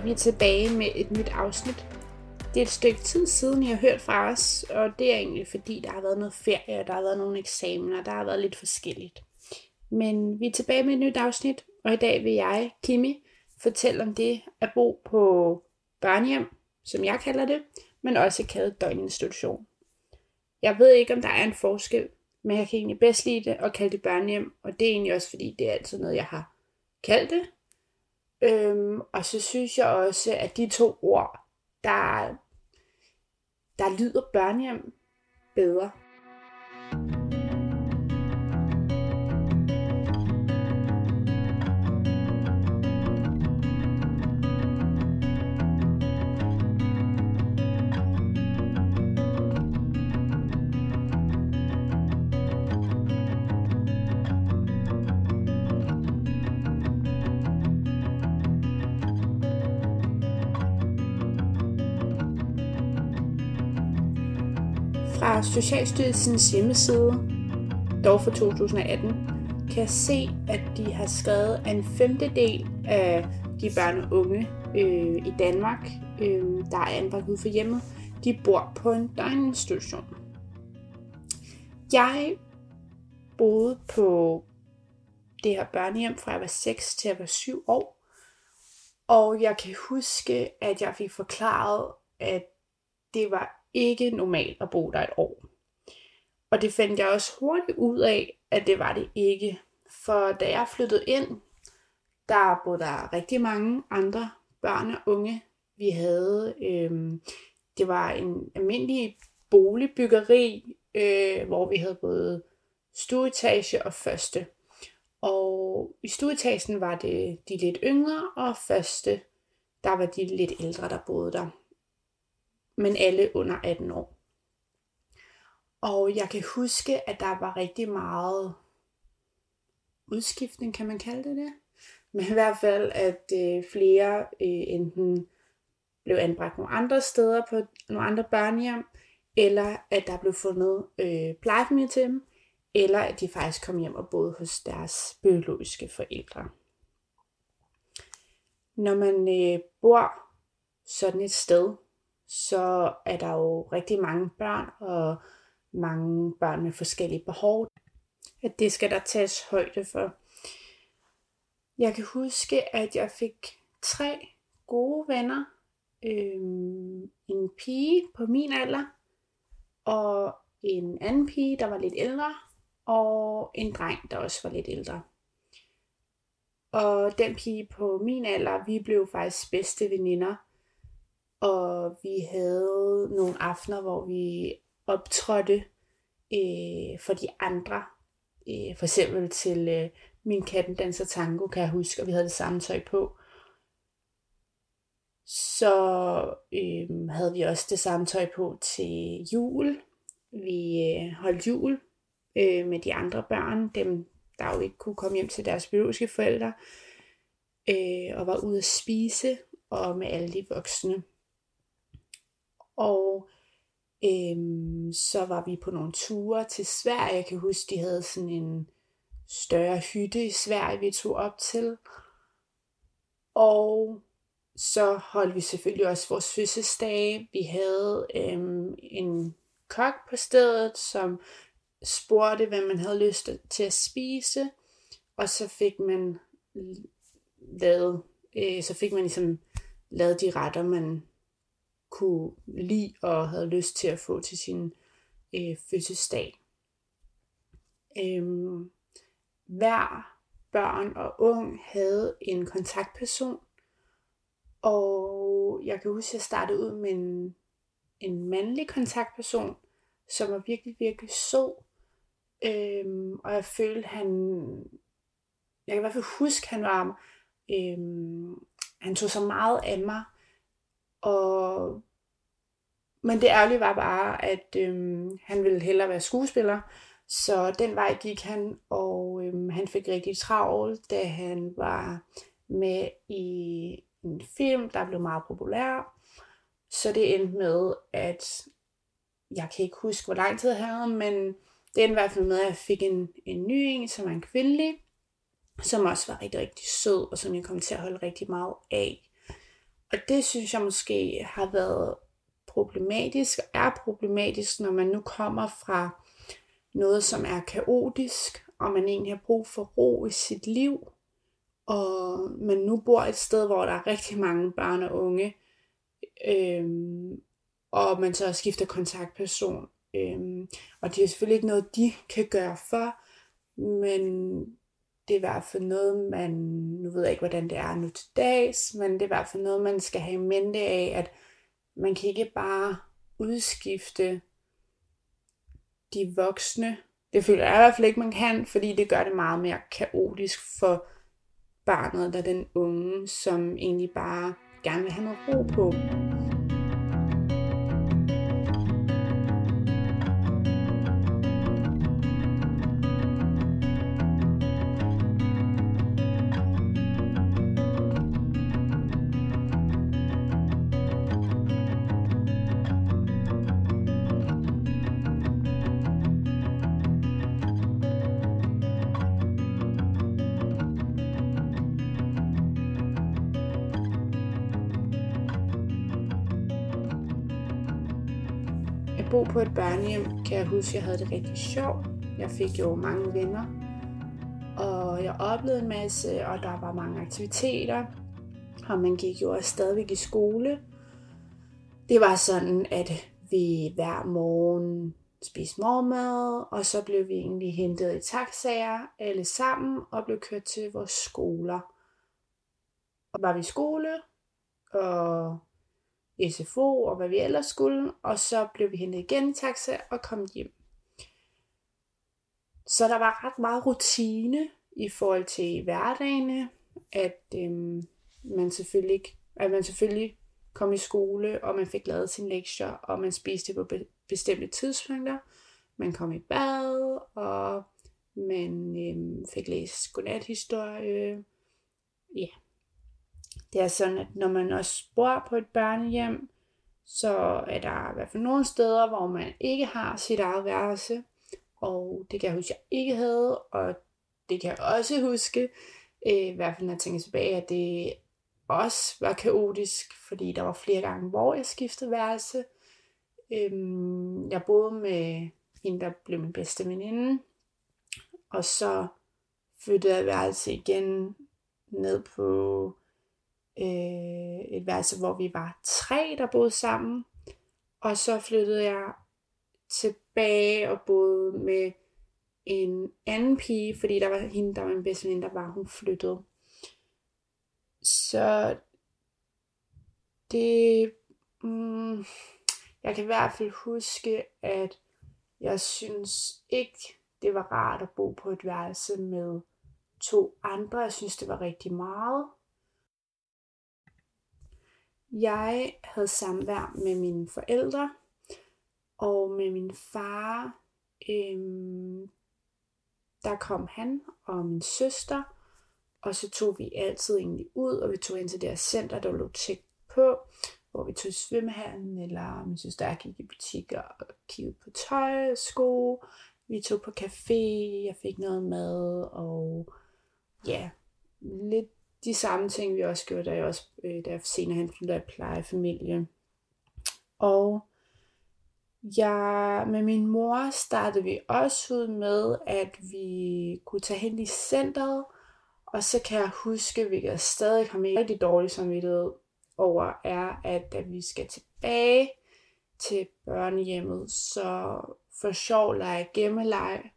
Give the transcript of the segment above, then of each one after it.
og vi er vi tilbage med et nyt afsnit. Det er et stykke tid siden, jeg har hørt fra os, og det er egentlig fordi, der har været noget ferie, og der har været nogle eksamener, der har været lidt forskelligt. Men vi er tilbage med et nyt afsnit, og i dag vil jeg, Kimi, fortælle om det at bo på børnehjem, som jeg kalder det, men også kaldet døgninstitution. Jeg ved ikke, om der er en forskel, men jeg kan egentlig bedst lide det og kalde det børnehjem, og det er egentlig også fordi, det er altid noget, jeg har kaldt det. Øhm, og så synes jeg også, at de to ord, der, der lyder børnehjem bedre. Fra Socialstyrelsens hjemmeside, dog for 2018, kan jeg se, at de har skrevet, at en femtedel af de børn og unge øh, i Danmark, øh, der er anbragt ude for hjemmet, de bor på en døgninstitution. Jeg boede på det her børnehjem fra jeg var 6 til jeg var 7 år. Og jeg kan huske, at jeg fik forklaret, at det var ikke normalt at bo der et år. Og det fandt jeg også hurtigt ud af, at det var det ikke. For da jeg flyttede ind, der boede der rigtig mange andre børn og unge. Vi havde, øh, det var en almindelig boligbyggeri, øh, hvor vi havde både stueetage og første. Og i stueetagen var det de lidt yngre, og første, der var de lidt ældre, der boede der men alle under 18 år. Og jeg kan huske, at der var rigtig meget udskiftning, kan man kalde det det. Men i hvert fald, at øh, flere øh, enten blev anbragt nogle andre steder på nogle andre børnehjem, eller at der blev fundet øh, plejefamilie til dem, eller at de faktisk kom hjem og boede hos deres biologiske forældre. Når man øh, bor sådan et sted, så er der jo rigtig mange børn og mange børn med forskellige behov. At det skal der tages højde for. Jeg kan huske, at jeg fik tre gode venner. Øhm, en pige på min alder, og en anden pige, der var lidt ældre, og en dreng, der også var lidt ældre. Og den pige på min alder, vi blev faktisk bedste veninder og vi havde nogle aftener, hvor vi optrådte øh, for de andre. Øh, for eksempel til øh, Min katten danser tango, kan jeg huske, og vi havde det samme tøj på. Så øh, havde vi også det samme tøj på til jul. Vi øh, holdt jul øh, med de andre børn, dem der jo ikke kunne komme hjem til deres biologiske forældre, øh, og var ude at spise, og med alle de voksne. Og øhm, så var vi på nogle ture til Sverige. Jeg kan huske, de havde sådan en større hytte i Sverige, vi tog op til. Og så holdt vi selvfølgelig også vores fødselsdag. Vi havde øhm, en kok på stedet, som spurgte, hvad man havde lyst til at spise. Og så fik man lavet, øh, så fik man ligesom lavet de retter, man kunne lide og havde lyst til at få til sin øh, fødselsdag. Øhm, hver børn og ung havde en kontaktperson, og jeg kan huske, at jeg startede ud med en, en mandlig kontaktperson, som var virkelig, virkelig sød. Øhm, og jeg følte, han... Jeg kan i hvert fald huske, han var... Øhm, han tog så meget af mig. Og, men det ærgerlige var bare, at øhm, han ville hellere være skuespiller, så den vej gik han, og øhm, han fik rigtig travlt, da han var med i en film, der blev meget populær. Så det endte med, at jeg kan ikke huske, hvor lang tid jeg havde, men det endte i hvert fald med, at jeg fik en, en ny en, som var en kvindelig. som også var rigtig, rigtig sød, og som jeg kom til at holde rigtig meget af. Og det synes jeg måske har været problematisk, og er problematisk, når man nu kommer fra noget, som er kaotisk, og man egentlig har brug for ro i sit liv, og man nu bor et sted, hvor der er rigtig mange børn og unge, øhm, og man så skifter kontaktperson. Øhm, og det er selvfølgelig ikke noget, de kan gøre for, men det er i hvert fald noget, man, nu ved jeg ikke, hvordan det er nu til dags, men det er i hvert fald noget, man skal have i mente af, at man kan ikke bare udskifte de voksne. Det føler jeg i hvert fald ikke, man kan, fordi det gør det meget mere kaotisk for barnet, der den unge, som egentlig bare gerne vil have noget ro på. På et børnehjem, kan jeg huske, at jeg havde det rigtig sjovt. Jeg fik jo mange venner, og jeg oplevede en masse, og der var mange aktiviteter, og man gik jo også stadigvæk i skole. Det var sådan, at vi hver morgen spiste morgenmad, og så blev vi egentlig hentet i taxaer alle sammen, og blev kørt til vores skoler. Og var vi i skole, og SFO og hvad vi ellers skulle, og så blev vi hentet igen i taxa og kom hjem. Så der var ret meget rutine i forhold til hverdagene, at øhm, man selvfølgelig ikke, at man selvfølgelig kom i skole, og man fik lavet sine lektier, og man spiste på bestemte tidspunkter. Man kom i bad, og man øhm, fik læst godnathistorie. Ja, det er sådan, at når man også bor på et børnehjem, så er der i hvert fald nogle steder, hvor man ikke har sit eget værelse. Og det kan jeg huske, jeg ikke havde, og det kan jeg også huske, øh, i hvert fald når jeg tænker tilbage, at det også var kaotisk, fordi der var flere gange, hvor jeg skiftede værelse. Øhm, jeg boede med hende, der blev min bedste veninde, og så flyttede jeg værelse igen ned på øh, et værelse, hvor vi var tre, der boede sammen. Og så flyttede jeg tilbage og boede med en anden pige, fordi der var hende, der var min bedste veninde, der var, hun flyttede. Så det, mm, jeg kan i hvert fald huske, at jeg synes ikke, det var rart at bo på et værelse med to andre. Jeg synes, det var rigtig meget. Jeg havde samvær med mine forældre, og med min far, øhm, der kom han og min søster, og så tog vi altid egentlig ud, og vi tog ind til det her center, der lå tæt på, hvor vi tog i svømmehallen, eller min søster gik i butikker og kiggede på tøj og sko. Vi tog på café, jeg fik noget mad, og ja, lidt de samme ting, vi også gjorde, da jeg, også, øh, da jeg senere hen at af plejefamilie. Og jeg, med min mor startede vi også ud med, at vi kunne tage hen i centret, og så kan jeg huske, hvilket jeg stadig har med rigtig dårligt samvittighed over, er, at da vi skal tilbage til børnehjemmet, så for sjov leger gemmeleg,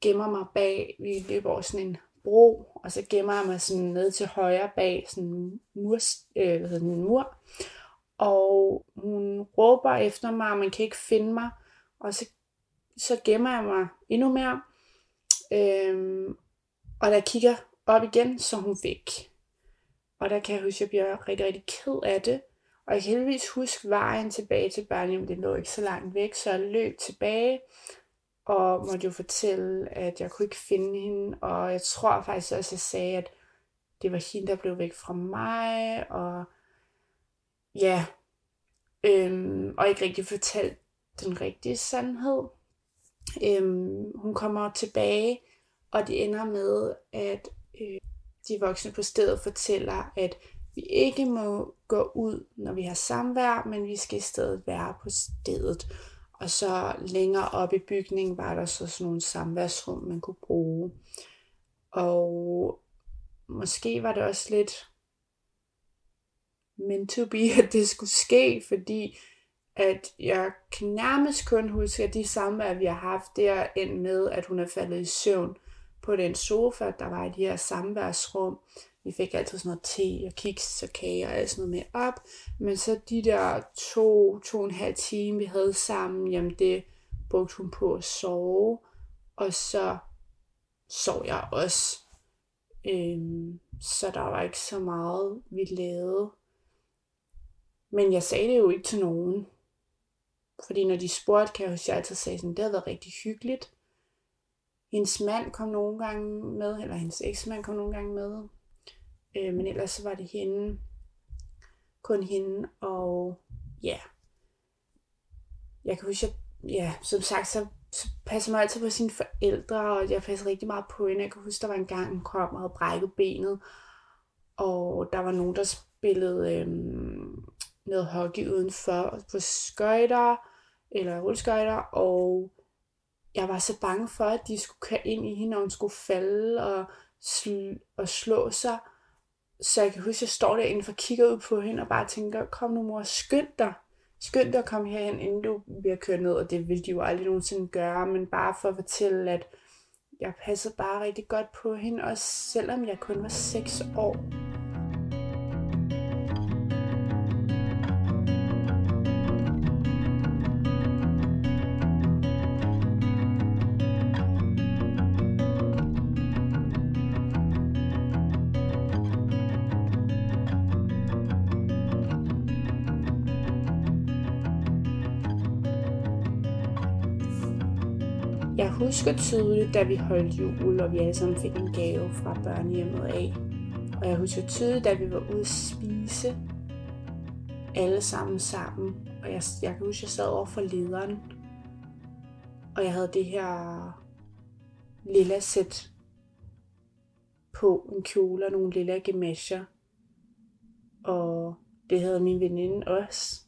gemmer mig bag, vi løber over sådan en bro, og så gemmer jeg mig sådan ned til højre bag sådan en mur, øh, hvad hedder en mur. Og hun råber efter mig, og man kan ikke finde mig. Og så, så gemmer jeg mig endnu mere. Øhm, og der kigger op igen, så hun væk. Og der kan jeg huske, at jeg bliver rigtig, rigtig ked af det. Og jeg kan heldigvis huske vejen tilbage til børnehjem. Det lå ikke så langt væk, så jeg løb tilbage og måtte jo fortælle, at jeg kunne ikke finde hende, og jeg tror faktisk også, at jeg sagde, at det var hende, der blev væk fra mig, og ja, øhm, og ikke rigtig fortalt den rigtige sandhed. Øhm, hun kommer tilbage, og det ender med, at øh, de voksne på stedet fortæller, at vi ikke må gå ud, når vi har samvær, men vi skal i stedet være på stedet. Og så længere op i bygningen var der så sådan nogle samværsrum, man kunne bruge. Og måske var det også lidt meant to be, at det skulle ske, fordi at jeg kan nærmest kun huske, at de samvær, vi har haft, det er endt med, at hun er faldet i søvn på den sofa, der var i de her samværsrum. Vi fik altid sådan noget te og kiks og kage og alt sådan noget med op. Men så de der to, to og en halv time, vi havde sammen, jamen det brugte hun på at sove. Og så sov jeg også. Øhm, så der var ikke så meget, vi lavede. Men jeg sagde det jo ikke til nogen. Fordi når de spurgte, kan jeg huske, at jeg altid sagde sådan, det havde været rigtig hyggeligt. Hendes mand kom nogle gange med, eller hendes eksmand kom nogle gange med. Øh, men ellers så var det hende, kun hende, og ja. Jeg kan huske, at ja, som sagt, så, så passer man altid på sine forældre, og jeg passer rigtig meget på hende. Jeg kan huske, der var en gang, hun kom og havde brækket benet, og der var nogen, der spillede øhm, noget hockey udenfor på skøjter, eller rulleskøjter, og jeg var så bange for, at de skulle køre ind i hende, og hun skulle falde og, sl- og slå sig. Så jeg kan huske, at jeg står derinde og kigger ud på hende og bare tænker, kom nu mor, skynd dig. Skynd dig at komme herhen, inden du bliver kørt ned. Og det vil de jo aldrig nogensinde gøre, men bare for at fortælle, at jeg passede bare rigtig godt på hende, også selvom jeg kun var 6 år. Jeg husker tydeligt, da vi holdt jul, og vi alle sammen fik en gave fra børnehjemmet af. Og jeg husker tydeligt, da vi var ude at spise, alle sammen sammen. Og jeg, jeg kan huske, at jeg sad over for lederen, og jeg havde det her lilla sæt på, en kjole og nogle lilla gemasher. Og det havde min veninde også.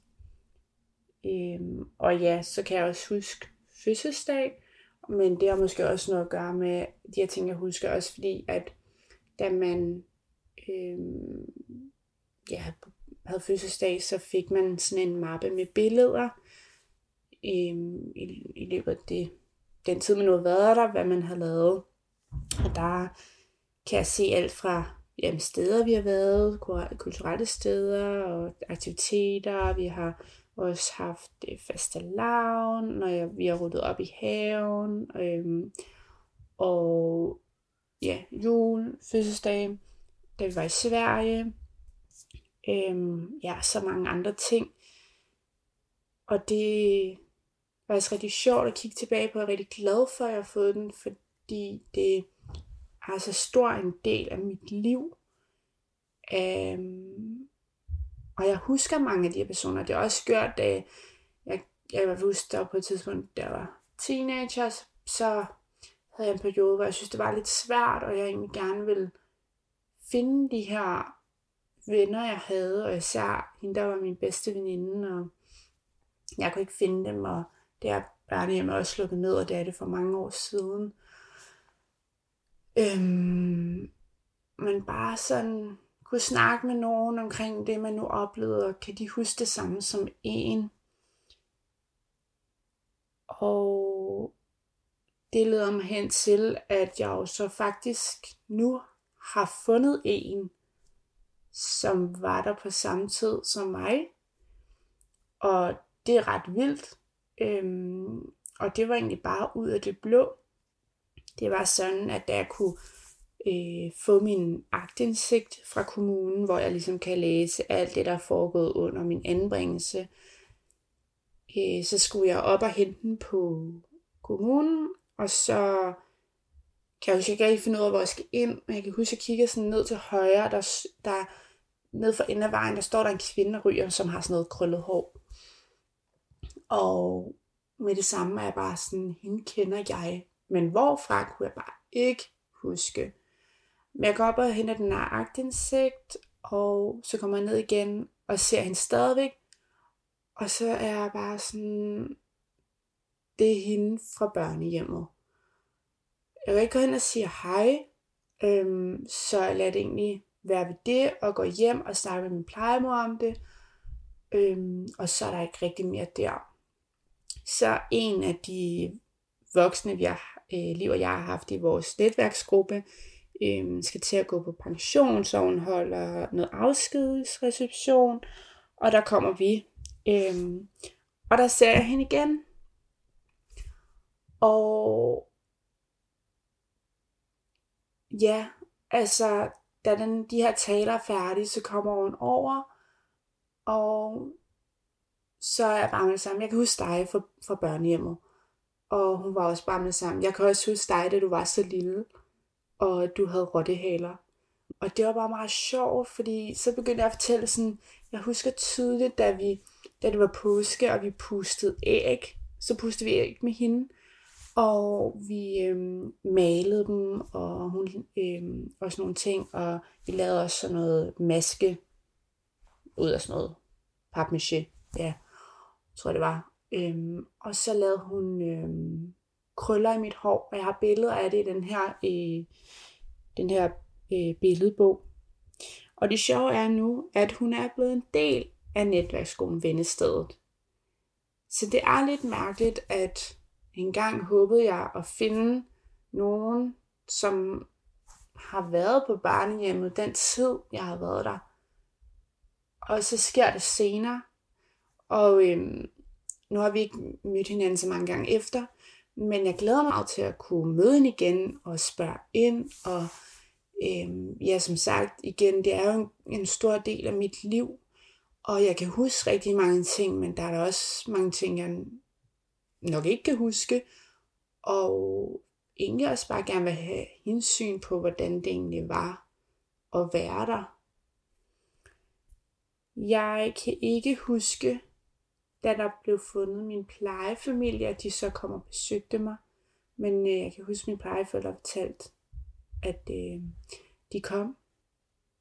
Øhm, og ja, så kan jeg også huske fødselsdag, men det har måske også noget at gøre med de her ting, jeg husker også, fordi at da man øh, ja, havde fødselsdag, så fik man sådan en mappe med billeder øh, i, i løbet af det, den tid, man nu havde været der, hvad man havde lavet. Og der kan jeg se alt fra jamen, steder, vi har været, kulturelle steder og aktiviteter. Vi har også haft det faste lavn, når jeg, vi har ryddet op i haven, øhm, og ja, jul, fødselsdag, da vi var i Sverige, øhm, ja, så mange andre ting. Og det var altså rigtig sjovt at kigge tilbage på, jeg er rigtig glad for, at jeg har fået den, fordi det har så stor en del af mit liv. Øhm, og jeg husker mange af de her personer. Det har også gjort, da jeg, jeg var huske, der på et tidspunkt, der var teenager, så havde jeg en periode, hvor jeg synes, det var lidt svært, og jeg egentlig gerne ville finde de her venner, jeg havde, og især hende, der var min bedste veninde, og jeg kunne ikke finde dem, og det er børnehjem også lukket ned, og det er det for mange år siden. Øhm, men bare sådan kunne snakke med nogen omkring det, man nu oplevede, og kan de huske det samme som en. Og det leder mig hen til, at jeg jo så faktisk nu har fundet en, som var der på samme tid som mig. Og det er ret vildt. Øhm, og det var egentlig bare ud af det blå. Det var sådan, at da jeg kunne øh, få min agtindsigt fra kommunen, hvor jeg ligesom kan læse alt det, der er foregået under min anbringelse. Øh, så skulle jeg op og hente den på kommunen, og så kan jeg huske, jeg kan ikke finde ud af, hvor jeg skal ind, men jeg kan huske, at jeg kigger sådan ned til højre, der, der ned for enden af vejen, der står der en kvinde ryger, som har sådan noget krøllet hår. Og med det samme er jeg bare sådan, hende kender jeg, men hvorfra kunne jeg bare ikke huske. Men jeg går op og henter den her agtindsigt, og så kommer jeg ned igen og ser hende stadigvæk. Og så er jeg bare sådan, det er hende fra børnehjemmet. Jeg vil ikke gå hen og sige hej, øhm, så lad det egentlig være ved det, og gå hjem og snakke med min plejemor om det. Øhm, og så er der ikke rigtig mere der. Så en af de voksne, vi har, øh, Liv og jeg har haft i vores netværksgruppe, øh, skal til at gå på pension, så hun holder noget afskedsreception, og der kommer vi. Øh, og der ser jeg hende igen. Og ja, altså, da den, de her taler er færdige, så kommer hun over, og så er jeg bare med sammen. Jeg kan huske dig fra, fra børnehjemmet. Og hun var også bare med sammen. Jeg kan også huske dig, da du var så lille, og du havde rottehaler. Og det var bare meget sjovt, fordi så begyndte jeg at fortælle sådan, jeg husker tydeligt, da, vi, da det var påske, og vi pustede æg, så pustede vi æg med hende, og vi øhm, malede dem, og hun øhm, og sådan nogle ting, og vi lavede også sådan noget maske ud af sådan noget papmaché, ja, tror jeg det var. Øhm, og så lavede hun øhm, krøller i mit hår, og jeg har billeder af det i den her, øh, den her øh, billedbog. Og det sjove er nu, at hun er blevet en del af netværksskolen Vennestedet. Så det er lidt mærkeligt, at engang håbede jeg at finde nogen, som har været på barnehjemmet den tid, jeg har været der. Og så sker det senere. Og øhm, nu har vi ikke mødt hinanden så mange gange efter, men jeg glæder mig til at kunne møde hende igen og spørge ind. Og øhm, ja, som sagt, igen, det er jo en, en stor del af mit liv. Og jeg kan huske rigtig mange ting, men der er der også mange ting, jeg nok ikke kan huske. Og egentlig også bare gerne vil have hendes syn på, hvordan det egentlig var at være der. Jeg kan ikke huske, da der blev fundet min plejefamilie, at de så kom og besøgte mig. Men øh, jeg kan huske, at min plejeforældre fortalte, at øh, de kom.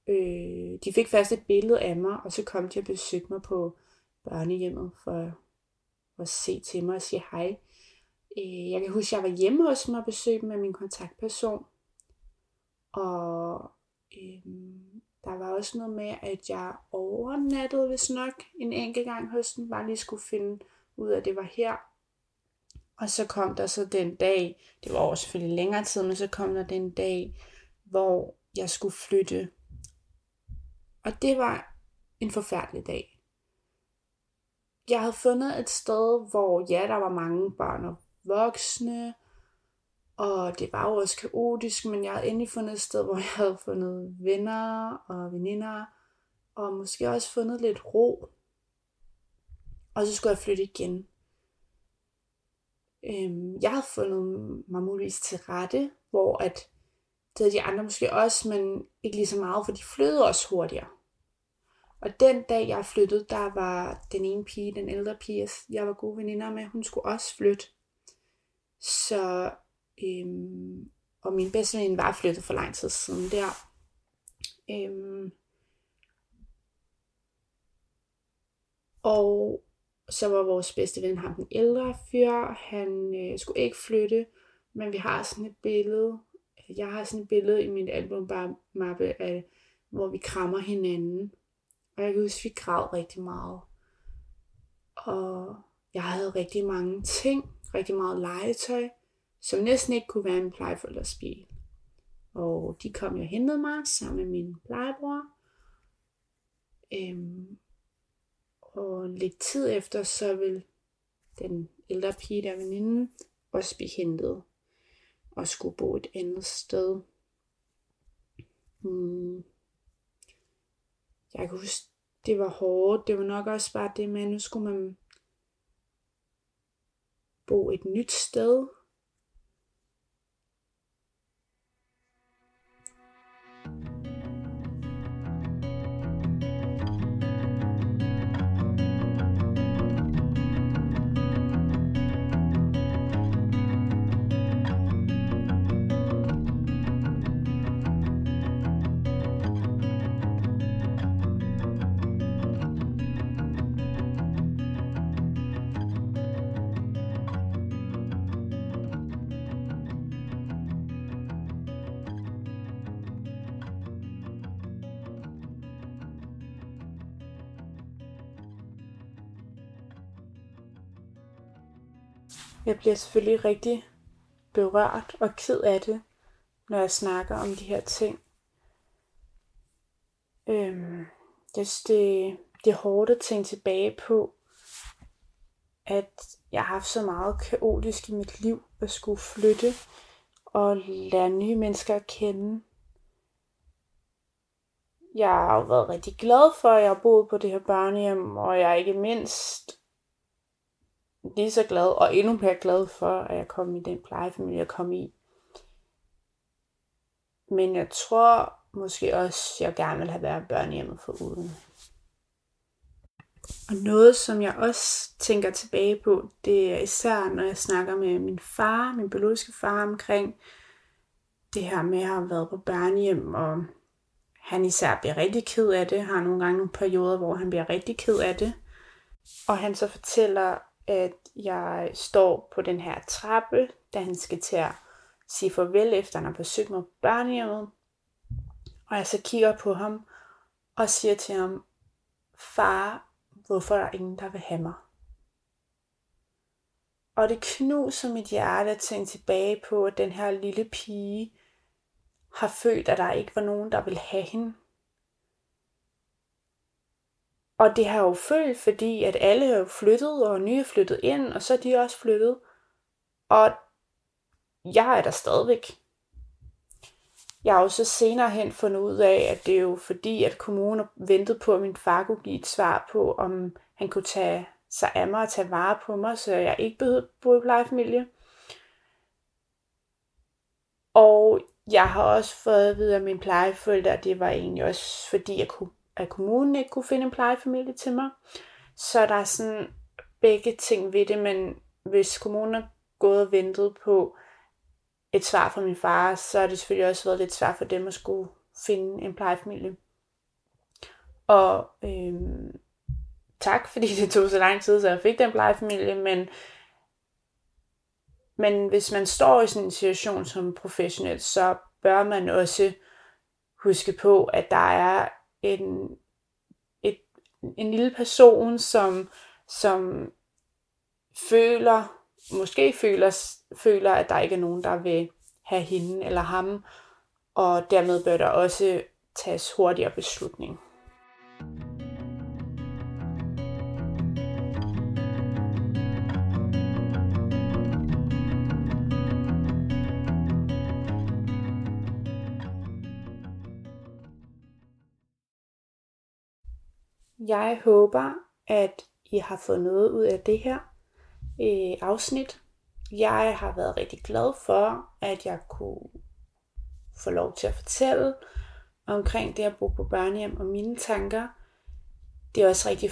Øh, de fik først et billede af mig, og så kom de og besøgte mig på børnehjemmet for at se til mig og sige hej. Øh, jeg kan huske, at jeg var hjemme hos mig og besøgte med min kontaktperson. Og øh, der var også noget med, at jeg overnattede hvis nok en enkelt gang hos den, bare lige skulle finde ud af, at det var her. Og så kom der så den dag, det var også selvfølgelig længere tid, men så kom der den dag, hvor jeg skulle flytte. Og det var en forfærdelig dag. Jeg havde fundet et sted, hvor ja, der var mange børn og voksne, og det var jo også kaotisk, men jeg havde endelig fundet et sted, hvor jeg havde fundet venner og veninder, og måske også fundet lidt ro. Og så skulle jeg flytte igen. Øhm, jeg havde fundet mig muligvis til rette, hvor at det havde de andre måske også, men ikke lige så meget, for de flyttede også hurtigere. Og den dag jeg flyttede, der var den ene pige, den ældre pige, jeg var gode veninder med, hun skulle også flytte. Så Øhm, og min bedste veninde var flyttet for lang tid siden der. Øhm, og så var vores bedste ven ham den ældre fyr. Han øh, skulle ikke flytte, men vi har sådan et billede. Jeg har sådan et billede i min albummappe, af, hvor vi krammer hinanden. Og jeg kan huske, at vi græd rigtig meget. Og jeg havde rigtig mange ting, rigtig meget legetøj som næsten ikke kunne være en plejeforældres bil. Og de kom jo og hentede mig sammen med min plejebror. Øhm, og lidt tid efter, så vil den ældre pige der veninde også blive hentet og skulle bo et andet sted. Hmm. Jeg kan huske, det var hårdt. Det var nok også bare det med, at nu skulle man bo et nyt sted. Jeg bliver selvfølgelig rigtig berørt og ked af det, når jeg snakker om de her ting. Øhm, jeg synes, det, det er hårdt at tænke tilbage på, at jeg har haft så meget kaotisk i mit liv at skulle flytte og lære nye mennesker at kende. Jeg har jo været rigtig glad for, at jeg har boet på det her børnehjem, og jeg er ikke mindst lige så glad og endnu mere glad for, at jeg kom i den plejefamilie, jeg kom i. Men jeg tror måske også, at jeg gerne vil have været børnehjemmet for uden. Og noget, som jeg også tænker tilbage på, det er især, når jeg snakker med min far, min biologiske far, omkring det her med at have været på børnehjem, og han især bliver rigtig ked af det, har nogle gange nogle perioder, hvor han bliver rigtig ked af det. Og han så fortæller, at jeg står på den her trappe, da han skal til at sige farvel, efter han har besøgt mig på børnehjemmet. Og jeg så kigger på ham og siger til ham, far, hvorfor er der ingen, der vil have mig? Og det knuser mit hjerte at tænke tilbage på, at den her lille pige har følt, at der ikke var nogen, der vil have hende. Og det har jo følt, fordi at alle er jo flyttet, og nye er flyttet ind, og så er de også flyttet. Og jeg er der stadigvæk. Jeg har jo så senere hen fundet ud af, at det er jo fordi, at kommunen ventede på, at min far kunne give et svar på, om han kunne tage sig af mig og tage vare på mig, så jeg ikke behøvede bo i plejefamilie. Og jeg har også fået at vide af min plejeforældre, at det var egentlig også fordi, jeg kunne, at kommunen ikke kunne finde en plejefamilie til mig. Så der er sådan begge ting ved det, men hvis kommunen er gået og ventet på et svar fra min far, så har det selvfølgelig også været lidt svært for dem at skulle finde en plejefamilie. Og øhm, tak, fordi det tog så lang tid, så jeg fik den plejefamilie, men men hvis man står i sådan en situation som professionel, så bør man også huske på, at der er en, et, en lille person, som, som føler, måske føler, føler, at der ikke er nogen, der vil have hende eller ham, og dermed bør der også tages hurtigere beslutning. Jeg håber, at I har fået noget ud af det her øh, afsnit. Jeg har været rigtig glad for, at jeg kunne få lov til at fortælle omkring det at bo på børnehjem og mine tanker. Det er også rigtig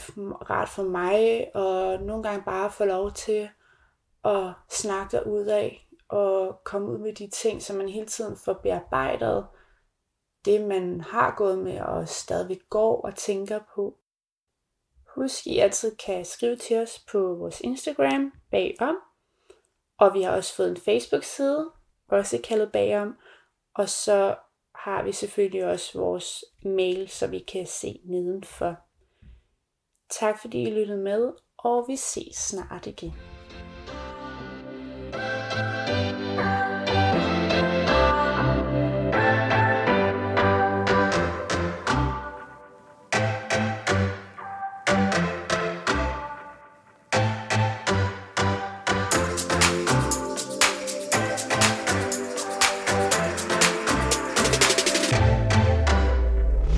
rart for mig at nogle gange bare få lov til at snakke ud af og komme ud med de ting, som man hele tiden får bearbejdet. Det man har gået med og stadigvæk går og tænker på. Husk, I altid kan skrive til os på vores Instagram bagom. Og vi har også fået en Facebook-side, også kaldet bagom. Og så har vi selvfølgelig også vores mail, så vi kan se nedenfor. Tak fordi I lyttede med, og vi ses snart igen.